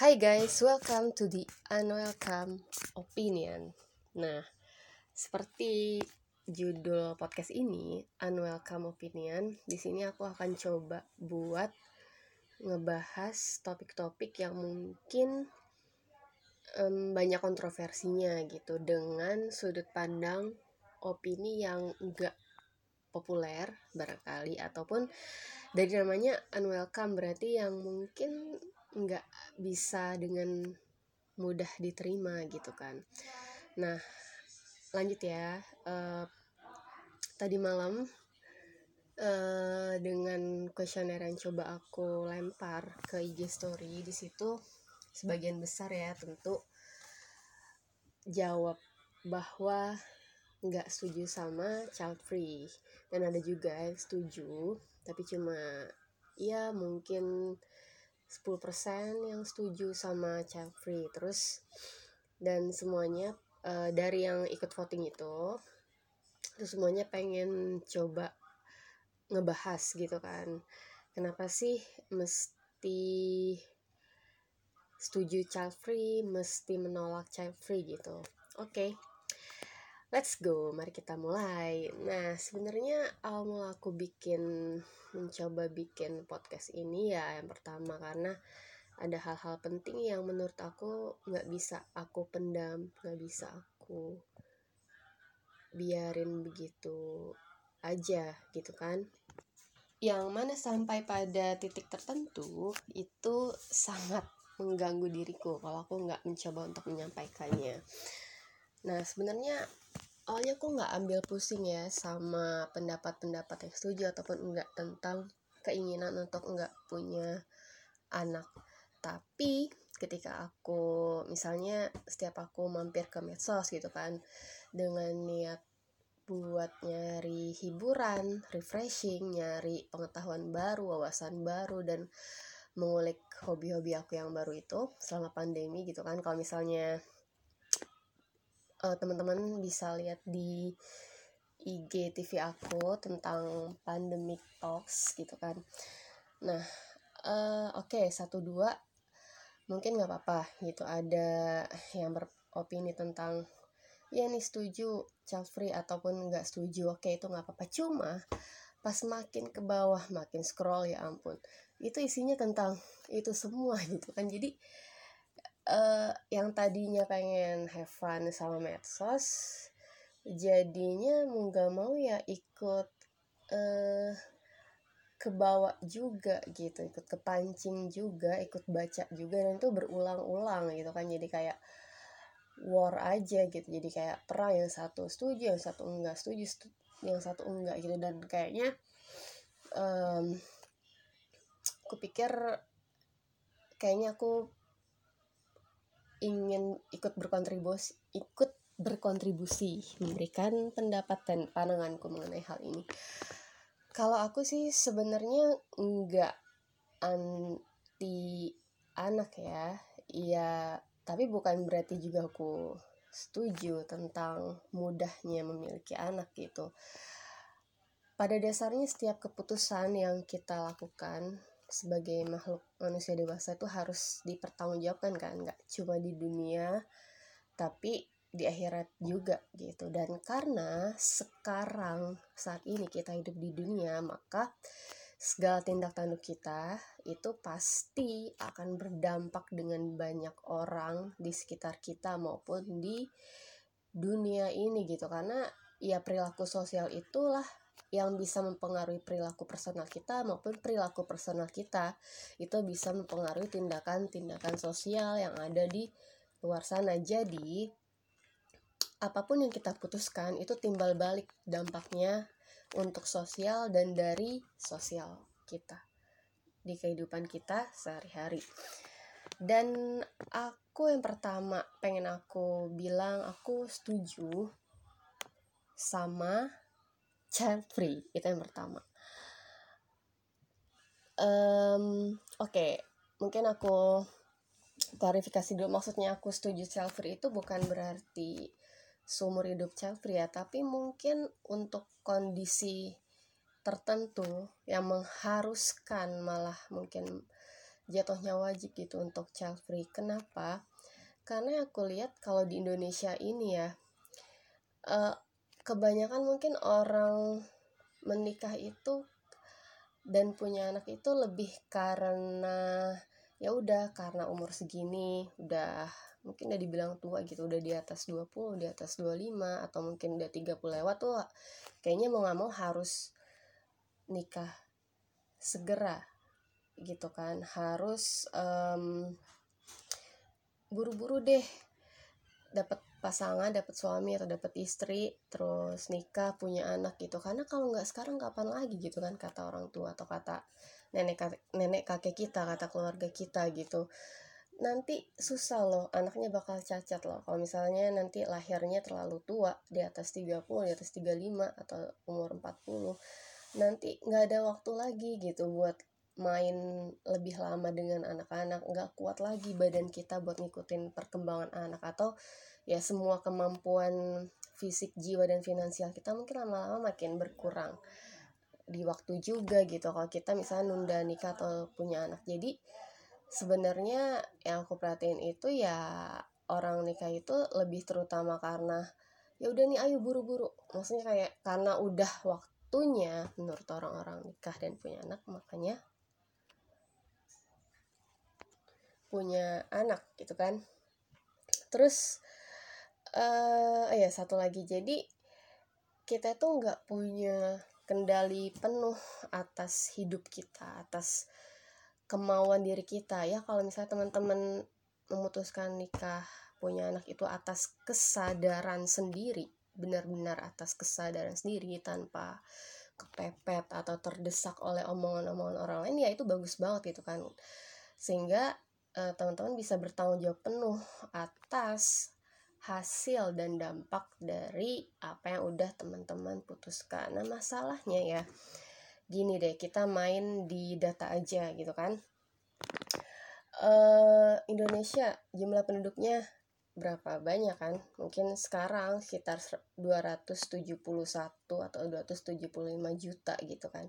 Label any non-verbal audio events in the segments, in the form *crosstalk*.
Hi guys, welcome to the unwelcome opinion. Nah, seperti judul podcast ini, unwelcome opinion, di sini aku akan coba buat ngebahas topik-topik yang mungkin um, banyak kontroversinya gitu dengan sudut pandang opini yang enggak populer barangkali ataupun dari namanya unwelcome berarti yang mungkin nggak bisa dengan mudah diterima gitu kan. Nah lanjut ya uh, tadi malam uh, dengan kuesioner yang coba aku lempar ke IG story di situ sebagian besar ya tentu jawab bahwa nggak setuju sama child free. Dan ada juga yang setuju tapi cuma ya mungkin 10% yang setuju sama child free terus dan semuanya uh, dari yang ikut voting itu terus semuanya pengen coba ngebahas gitu kan kenapa sih mesti setuju child free mesti menolak child free gitu oke okay. Let's go mari kita mulai. Nah sebenarnya awal mula aku bikin mencoba bikin podcast ini ya yang pertama karena ada hal-hal penting yang menurut aku nggak bisa aku pendam nggak bisa aku biarin begitu aja gitu kan? Yang mana sampai pada titik tertentu itu sangat mengganggu diriku kalau aku nggak mencoba untuk menyampaikannya nah sebenarnya awalnya aku nggak ambil pusing ya sama pendapat-pendapat yang setuju ataupun enggak tentang keinginan untuk enggak punya anak tapi ketika aku misalnya setiap aku mampir ke medsos gitu kan dengan niat buat nyari hiburan, refreshing, nyari pengetahuan baru, wawasan baru dan mengulik hobi-hobi aku yang baru itu selama pandemi gitu kan. Kalau misalnya uh, teman-teman bisa lihat di IG TV aku tentang pandemic talks gitu kan. Nah uh, oke okay, satu dua. Mungkin nggak apa-apa gitu ada yang beropini tentang ya nih setuju child free ataupun nggak setuju. Oke okay, itu nggak apa-apa. Cuma pas makin ke bawah makin scroll ya ampun itu isinya tentang itu semua *laughs* gitu kan. Jadi uh, yang tadinya pengen have fun sama medsos jadinya mau gak mau ya ikut uh, ke bawah juga gitu ikut kepancing juga ikut baca juga dan itu berulang-ulang gitu kan. Jadi kayak war aja gitu. Jadi kayak perang yang satu setuju yang satu enggak setuju stu yang satu enggak gitu. Dan kayaknya um, aku pikir kayaknya aku ingin ikut berkontribusi ikut berkontribusi memberikan pendapat dan pandanganku mengenai hal ini. Kalau aku sih sebenarnya enggak anti anak ya. Iya tapi bukan berarti juga aku setuju tentang mudahnya memiliki anak gitu. Pada dasarnya setiap keputusan yang kita lakukan sebagai makhluk manusia dewasa itu harus dipertanggungjawabkan kan nggak cuma di dunia tapi di akhirat juga gitu. Dan karena sekarang saat ini kita hidup di dunia maka segala tindak tanduk kita itu pasti akan berdampak dengan banyak orang di sekitar kita maupun di dunia ini gitu. Karena ya perilaku sosial itulah yang bisa mempengaruhi perilaku personal kita maupun perilaku personal kita. Itu bisa mempengaruhi tindakan-tindakan sosial yang ada di luar sana. Jadi apa pun yang kita putuskan itu timbal balik dampaknya untuk sosial dan dari sosial kita di kehidupan kita sehari-hari. Dan aku yang pertama pengen aku bilang aku setuju sama child free itu yang pertama. Um, oke okay. mungkin aku klarifikasi dulu. Maksudnya aku setuju child free itu bukan berarti seumur hidup child free ya tapi mungkin untuk kondisi tertentu yang mengharuskan malah mungkin jatuhnya wajib gitu untuk child free. Kenapa? Karena aku lihat kalau di Indonesia ini ya uh, kebanyakan mungkin orang menikah itu dan punya anak itu lebih karena ya udah karena umur segini udah mungkin udah dibilang tua gitu udah di atas 20 di atas 25 atau mungkin udah 30 lewat tuh kayaknya mau nggak mau harus nikah segera gitu kan. Harus um, buru-buru deh dapat pasangan dapat suami atau dapat istri terus nikah punya anak gitu. Karena kalau nggak sekarang kapan lagi gitu kan kata orang tua atau kata nenek nenek kakek kita kata keluarga kita gitu. Nanti susah loh anaknya bakal cacat loh. Kalau misalnya nanti lahirnya terlalu tua di atas 30 di atas 35 atau umur 40 nanti nggak ada waktu lagi gitu buat main lebih lama dengan anak-anak. Nggak kuat lagi badan kita buat ngikutin perkembangan anak. Atau ya semua kemampuan fisik jiwa dan finansial kita mungkin lama-lama makin berkurang di waktu juga gitu. Kalau kita misalnya nunda nikah atau punya anak. Jadi sebenarnya yang aku perhatiin itu ya orang nikah itu lebih terutama karena ya udah nih ayo buru-buru. Maksudnya kayak karena udah waktunya menurut orang-orang nikah dan punya anak makanya punya anak gitu kan. Terus uh, ya satu lagi. Jadi kita tuh nggak punya kendali penuh atas hidup kita atas kemauan diri kita. Ya kalau misalnya teman-teman memutuskan nikah punya anak itu atas kesadaran sendiri benar-benar atas kesadaran sendiri tanpa kepepet atau terdesak oleh omongan-omongan orang lain ya itu bagus banget gitu kan. Sehingga uh, teman-teman bisa bertanggung jawab penuh atas hasil dan dampak dari apa yang udah teman-teman putuskan. Nah masalahnya ya gini deh kita main di data aja gitu kan. Uh, Indonesia jumlah penduduknya berapa? Banyak kan? Mungkin sekarang sekitar 271 atau 275 juta gitu kan.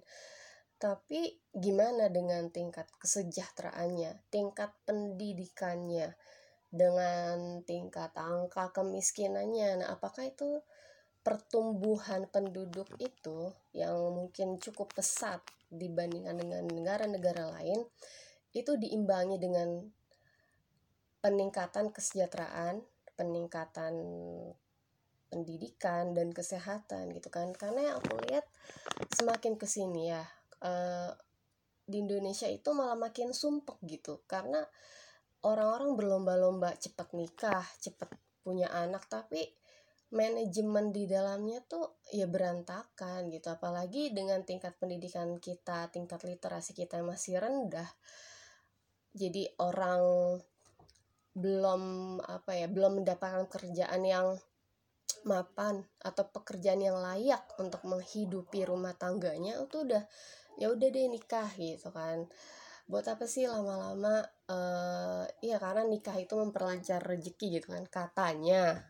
Tapi gimana dengan tingkat kesejahteraannya tingkat pendidikannya dengan tingkat angka kemiskinannya. Nah apakah itu pertumbuhan penduduk itu yang mungkin cukup pesat dibandingkan dengan negara-negara lain? Itu diimbangi dengan peningkatan kesejahteraan, peningkatan pendidikan dan kesehatan gitu kan? Karena yang aku lihat semakin ke sini ya uh, di Indonesia itu malah makin sumpek gitu. Karena orang-orang berlomba-lomba cepat nikah cepat punya anak tapi manajemen di dalamnya tuh ya berantakan gitu. Apalagi dengan tingkat pendidikan kita tingkat literasi kita yang masih rendah jadi orang belum apa ya belum mendapatkan kerjaan yang mapan atau pekerjaan yang layak untuk menghidupi rumah tangganya itu udah ya udah deh nikah gitu kan buat apa sih lama-lama uh, ya karena nikah itu memperlancar rezeki gitu kan. Katanya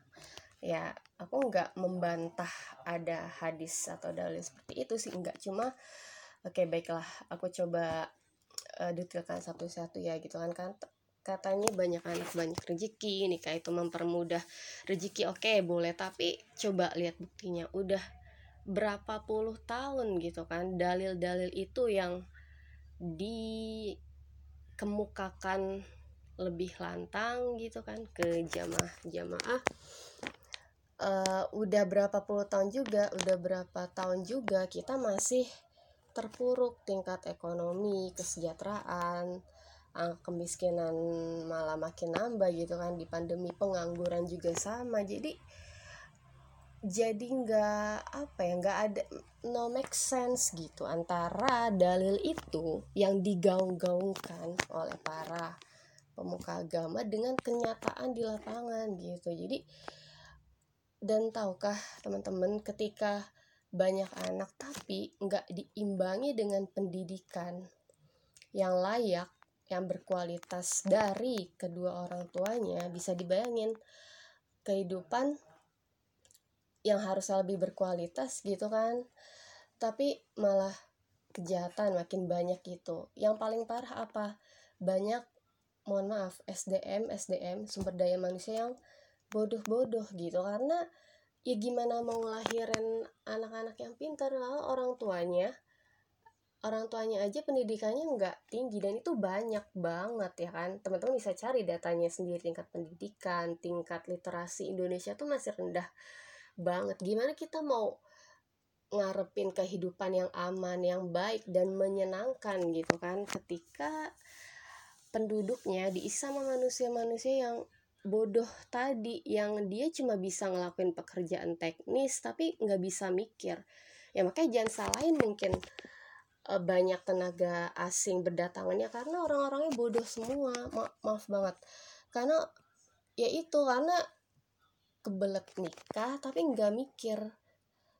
ya aku nggak membantah ada hadis atau dalil seperti itu sih nggak. Cuma oke okay, baiklah aku coba uh, detailkan satu-satu ya gitu kan. Kan katanya banyak anak banyak rezeki nikah itu mempermudah rezeki. Oke okay, boleh tapi coba lihat buktinya. Udah berapa puluh tahun gitu kan dalil-dalil itu yang dikemukakan lebih lantang gitu kan ke jamaah-jamaah. Uh, udah berapa puluh tahun juga udah berapa tahun juga kita masih terpuruk tingkat ekonomi kesejahteraan angka kemiskinan malah makin nambah gitu kan di pandemi pengangguran juga sama. Jadi jadi nggak apa ya nggak ada no make sense gitu antara dalil itu yang digaung-gaungkan oleh para pemuka agama dengan kenyataan di lapangan gitu. Jadi dan tahukah teman-teman ketika banyak anak tapi nggak diimbangi dengan pendidikan yang layak, yang berkualitas dari kedua orang tuanya, bisa dibayangin kehidupan yang harus lebih berkualitas gitu kan. Tapi malah kejahatan makin banyak gitu. Yang paling parah apa? banyak mohon maaf SDM SDM sumber daya manusia yang bodoh-bodoh gitu karena ya gimana mau ngelahirin anak-anak yang pintar lalu orang tuanya orang tuanya aja pendidikannya nggak tinggi dan itu banyak banget ya kan teman-teman bisa cari datanya sendiri tingkat pendidikan tingkat literasi Indonesia tuh masih rendah banget. Gimana kita mau ngarepin kehidupan yang aman yang baik dan menyenangkan gitu kan ketika penduduknya diisi sama manusia-manusia yang bodoh tadi yang dia cuma bisa ngelakuin pekerjaan teknis tapi nggak bisa mikir. Ya makanya jangan salahin mungkin uh, banyak tenaga asing berdatangannya karena orang-orangnya bodoh semua. Ma maaf banget. Karena ya itu karena kebelet nikah tapi nggak mikir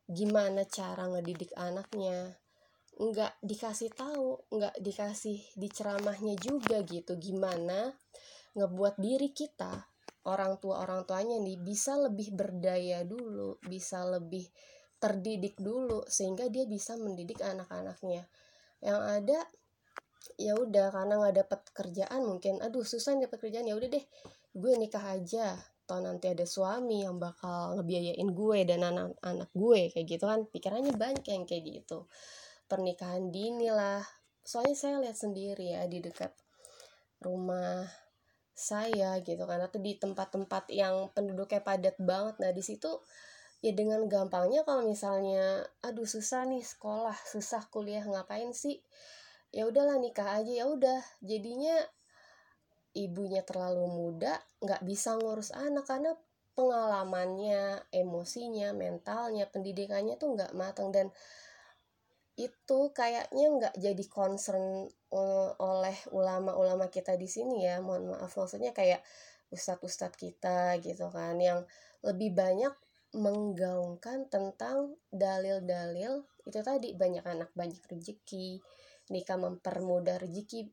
gimana cara ngedidik anaknya. Nggak dikasih tahu nggak dikasih diceramahnya juga gitu. Gimana ngebuat diri kita orang tua orang tuanya nih bisa lebih berdaya dulu bisa lebih terdidik dulu sehingga dia bisa mendidik anak-anaknya. Yang ada ya udah karena nggak dapat kerjaan mungkin aduh susah dapat kerjaan ya udah deh gue nikah aja atau nanti ada suami yang bakal ngebiayain gue dan anak-anak gue kayak gitu kan. Pikirannya banyak yang kayak gitu. Pernikahan dini lah. Soalnya saya lihat sendiri ya di dekat rumah saya gitu kan atau di tempat-tempat yang penduduknya padat banget. Nah di situ ya dengan gampangnya kalau misalnya aduh susah nih sekolah susah kuliah ngapain sih? Ya udahlah nikah aja ya udah. Jadinya ibunya terlalu muda nggak bisa ngurus anak karena pengalamannya emosinya mentalnya pendidikannya tuh nggak matang dan itu kayaknya nggak jadi concern eh, oleh ulama-ulama kita di sini ya. Mohon maaf maksudnya kayak ustadz-ustadz kita gitu kan yang lebih banyak menggaungkan tentang dalil-dalil. Itu tadi banyak anak banyak rezeki nikah mempermudah rezeki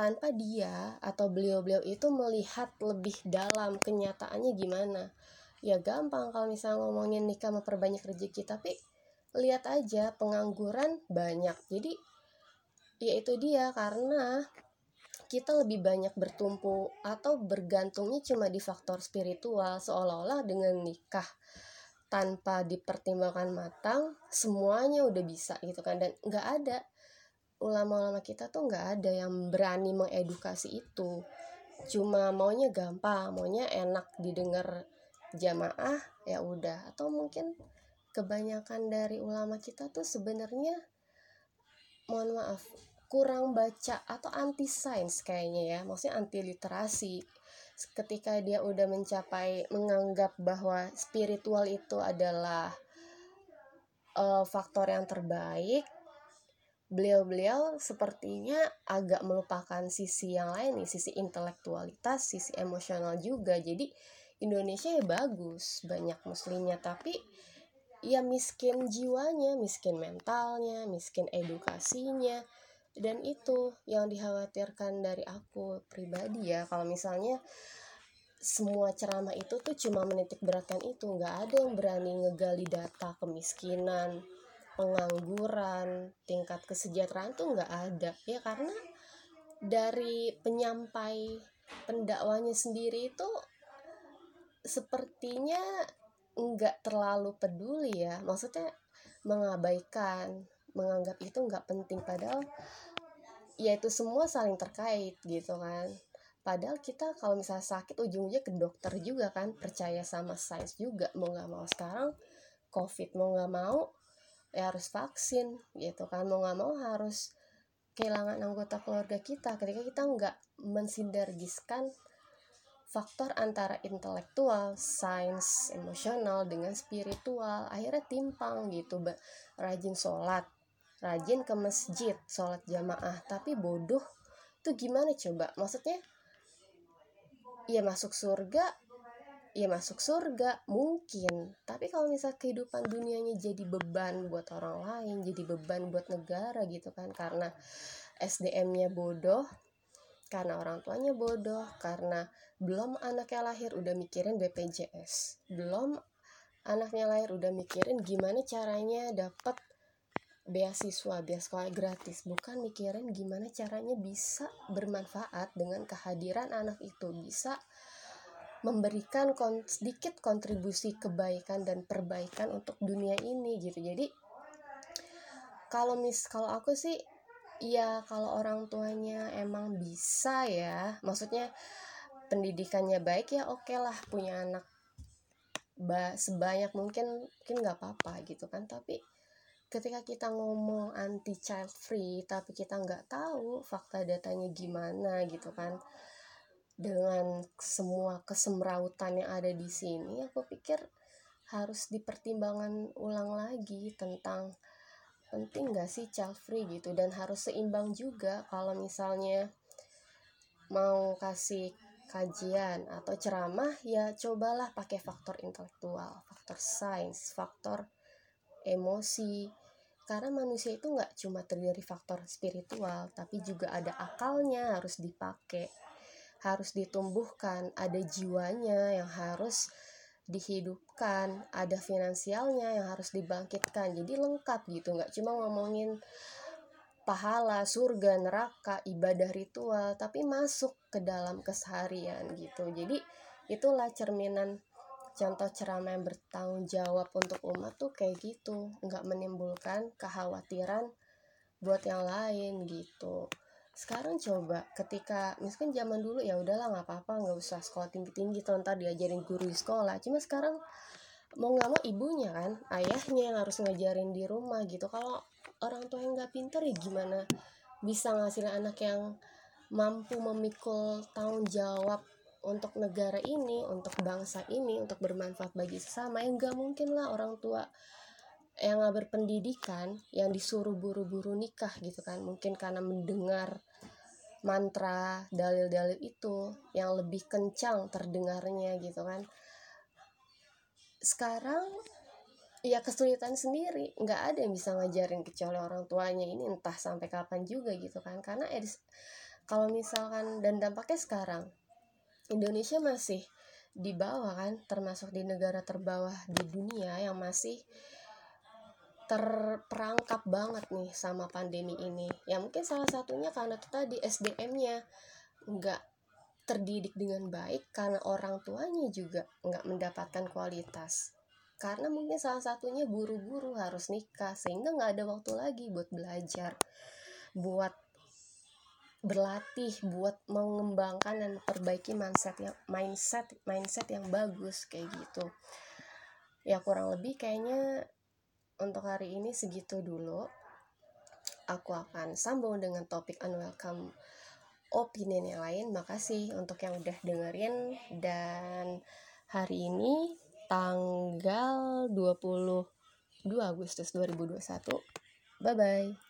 tanpa dia atau beliau-beliau itu melihat lebih dalam kenyataannya gimana. Ya gampang kalau misalnya ngomongin nikah memperbanyak rezeki tapi lihat aja pengangguran banyak. Jadi ya itu dia karena kita lebih banyak bertumpu atau bergantungnya cuma di faktor spiritual seolah-olah dengan nikah tanpa dipertimbangkan matang semuanya udah bisa gitu kan. Dan nggak ada ulama-ulama kita tuh nggak ada yang berani mengedukasi itu. Cuma maunya gampang maunya enak didengar jamaah ya udah. Atau mungkin kebanyakan dari ulama kita tuh sebenarnya mohon maaf kurang baca atau anti sains kayaknya ya. Maksudnya anti literasi ketika dia udah mencapai menganggap bahwa spiritual itu adalah uh, faktor yang terbaik beliau-beliau sepertinya agak melupakan sisi yang lain nih sisi intelektualitas sisi emosional juga. Jadi Indonesia ya bagus banyak muslimnya. Tapi ya miskin jiwanya miskin mentalnya miskin edukasinya. Dan itu yang dikhawatirkan dari aku pribadi ya. Kalau misalnya semua ceramah itu tuh cuma menitik beratkan itu nggak ada yang berani ngegali data kemiskinan pengangguran tingkat kesejahteraan tuh nggak ada. Ya karena dari penyampai pendakwanya sendiri itu sepertinya nggak terlalu peduli ya. Maksudnya mengabaikan menganggap itu nggak penting. Padahal ya itu semua saling terkait gitu kan. Padahal kita kalau misalnya sakit ujungnya ke dokter juga kan. Percaya sama sains juga mau nggak mau. Sekarang covid mau nggak mau ya harus vaksin gitu kan. Mau nggak mau harus kehilangan anggota keluarga kita. Ketika kita nggak mensinergiskan faktor antara intelektual, sains, emosional dengan spiritual akhirnya timpang gitu rajin sholat rajin ke masjid sholat jamaah tapi bodoh tuh gimana coba? Maksudnya ya masuk surga ya masuk surga mungkin. Tapi kalau misal kehidupan dunianya jadi beban buat orang lain jadi beban buat negara gitu kan karena SDM-nya bodoh karena orang tuanya bodoh karena belum anaknya lahir udah mikirin BPJS belum anaknya lahir udah mikirin gimana caranya dapat beasiswa beasiswa gratis. Bukan mikirin gimana caranya bisa bermanfaat dengan kehadiran anak itu. Bisa memberikan kon sedikit kontribusi kebaikan dan perbaikan untuk dunia ini gitu. Jadi kalau mis kalau aku sih ya kalau orang tuanya emang bisa ya maksudnya pendidikannya baik ya oke okay lah punya anak ba sebanyak mungkin mungkin nggak apa-apa gitu kan. Tapi ketika kita ngomong anti child free tapi kita nggak tahu fakta datanya gimana gitu kan dengan semua kesemrautan yang ada di sini aku pikir harus dipertimbangkan ulang lagi tentang penting gak sih child free gitu dan harus seimbang juga kalau misalnya mau kasih kajian atau ceramah ya cobalah pakai faktor intelektual faktor sains faktor emosi. Karena manusia itu nggak cuma terdiri faktor spiritual tapi juga ada akalnya harus dipakai harus ditumbuhkan, ada jiwanya yang harus dihidupkan, ada finansialnya yang harus dibangkitkan. Jadi lengkap gitu, nggak cuma ngomongin pahala, surga, neraka, ibadah ritual, tapi masuk ke dalam keseharian gitu. Jadi itulah cerminan contoh ceramah yang bertanggung jawab untuk umat tuh kayak gitu, nggak menimbulkan kekhawatiran buat yang lain gitu sekarang coba ketika misalkan zaman dulu ya udahlah nggak apa-apa nggak usah sekolah tinggi tinggi tuh ntar diajarin guru di sekolah. Cuma sekarang mau nggak mau ibunya kan ayahnya yang harus ngajarin di rumah gitu. Kalau orang tua yang nggak pinter ya gimana bisa ngasih anak yang mampu memikul tanggung jawab untuk negara ini untuk bangsa ini untuk bermanfaat bagi sesama? Yang nggak mungkin lah orang tua yang nggak berpendidikan yang disuruh buru-buru nikah gitu kan. Mungkin karena mendengar mantra dalil-dalil itu yang lebih kencang terdengarnya gitu kan. Sekarang ya kesulitan sendiri. Nggak ada yang bisa ngajarin kecuali orang tuanya ini entah sampai kapan juga gitu kan. Karena kalau misalkan dan dampaknya sekarang Indonesia masih di bawah kan termasuk di negara terbawah di dunia yang masih terperangkap banget nih sama pandemi ini. Ya mungkin salah satunya karena itu tadi SDM-nya nggak terdidik dengan baik karena orang tuanya juga nggak mendapatkan kualitas. Karena mungkin salah satunya buru-buru harus nikah sehingga nggak ada waktu lagi buat belajar buat berlatih buat mengembangkan dan perbaiki mindset yang mindset mindset yang bagus kayak gitu. Ya kurang lebih kayaknya untuk hari ini segitu dulu. Aku akan sambung dengan topik unwelcome opinion yang lain. Makasih untuk yang udah dengerin dan hari ini tanggal 22 Agustus 2021. Bye bye.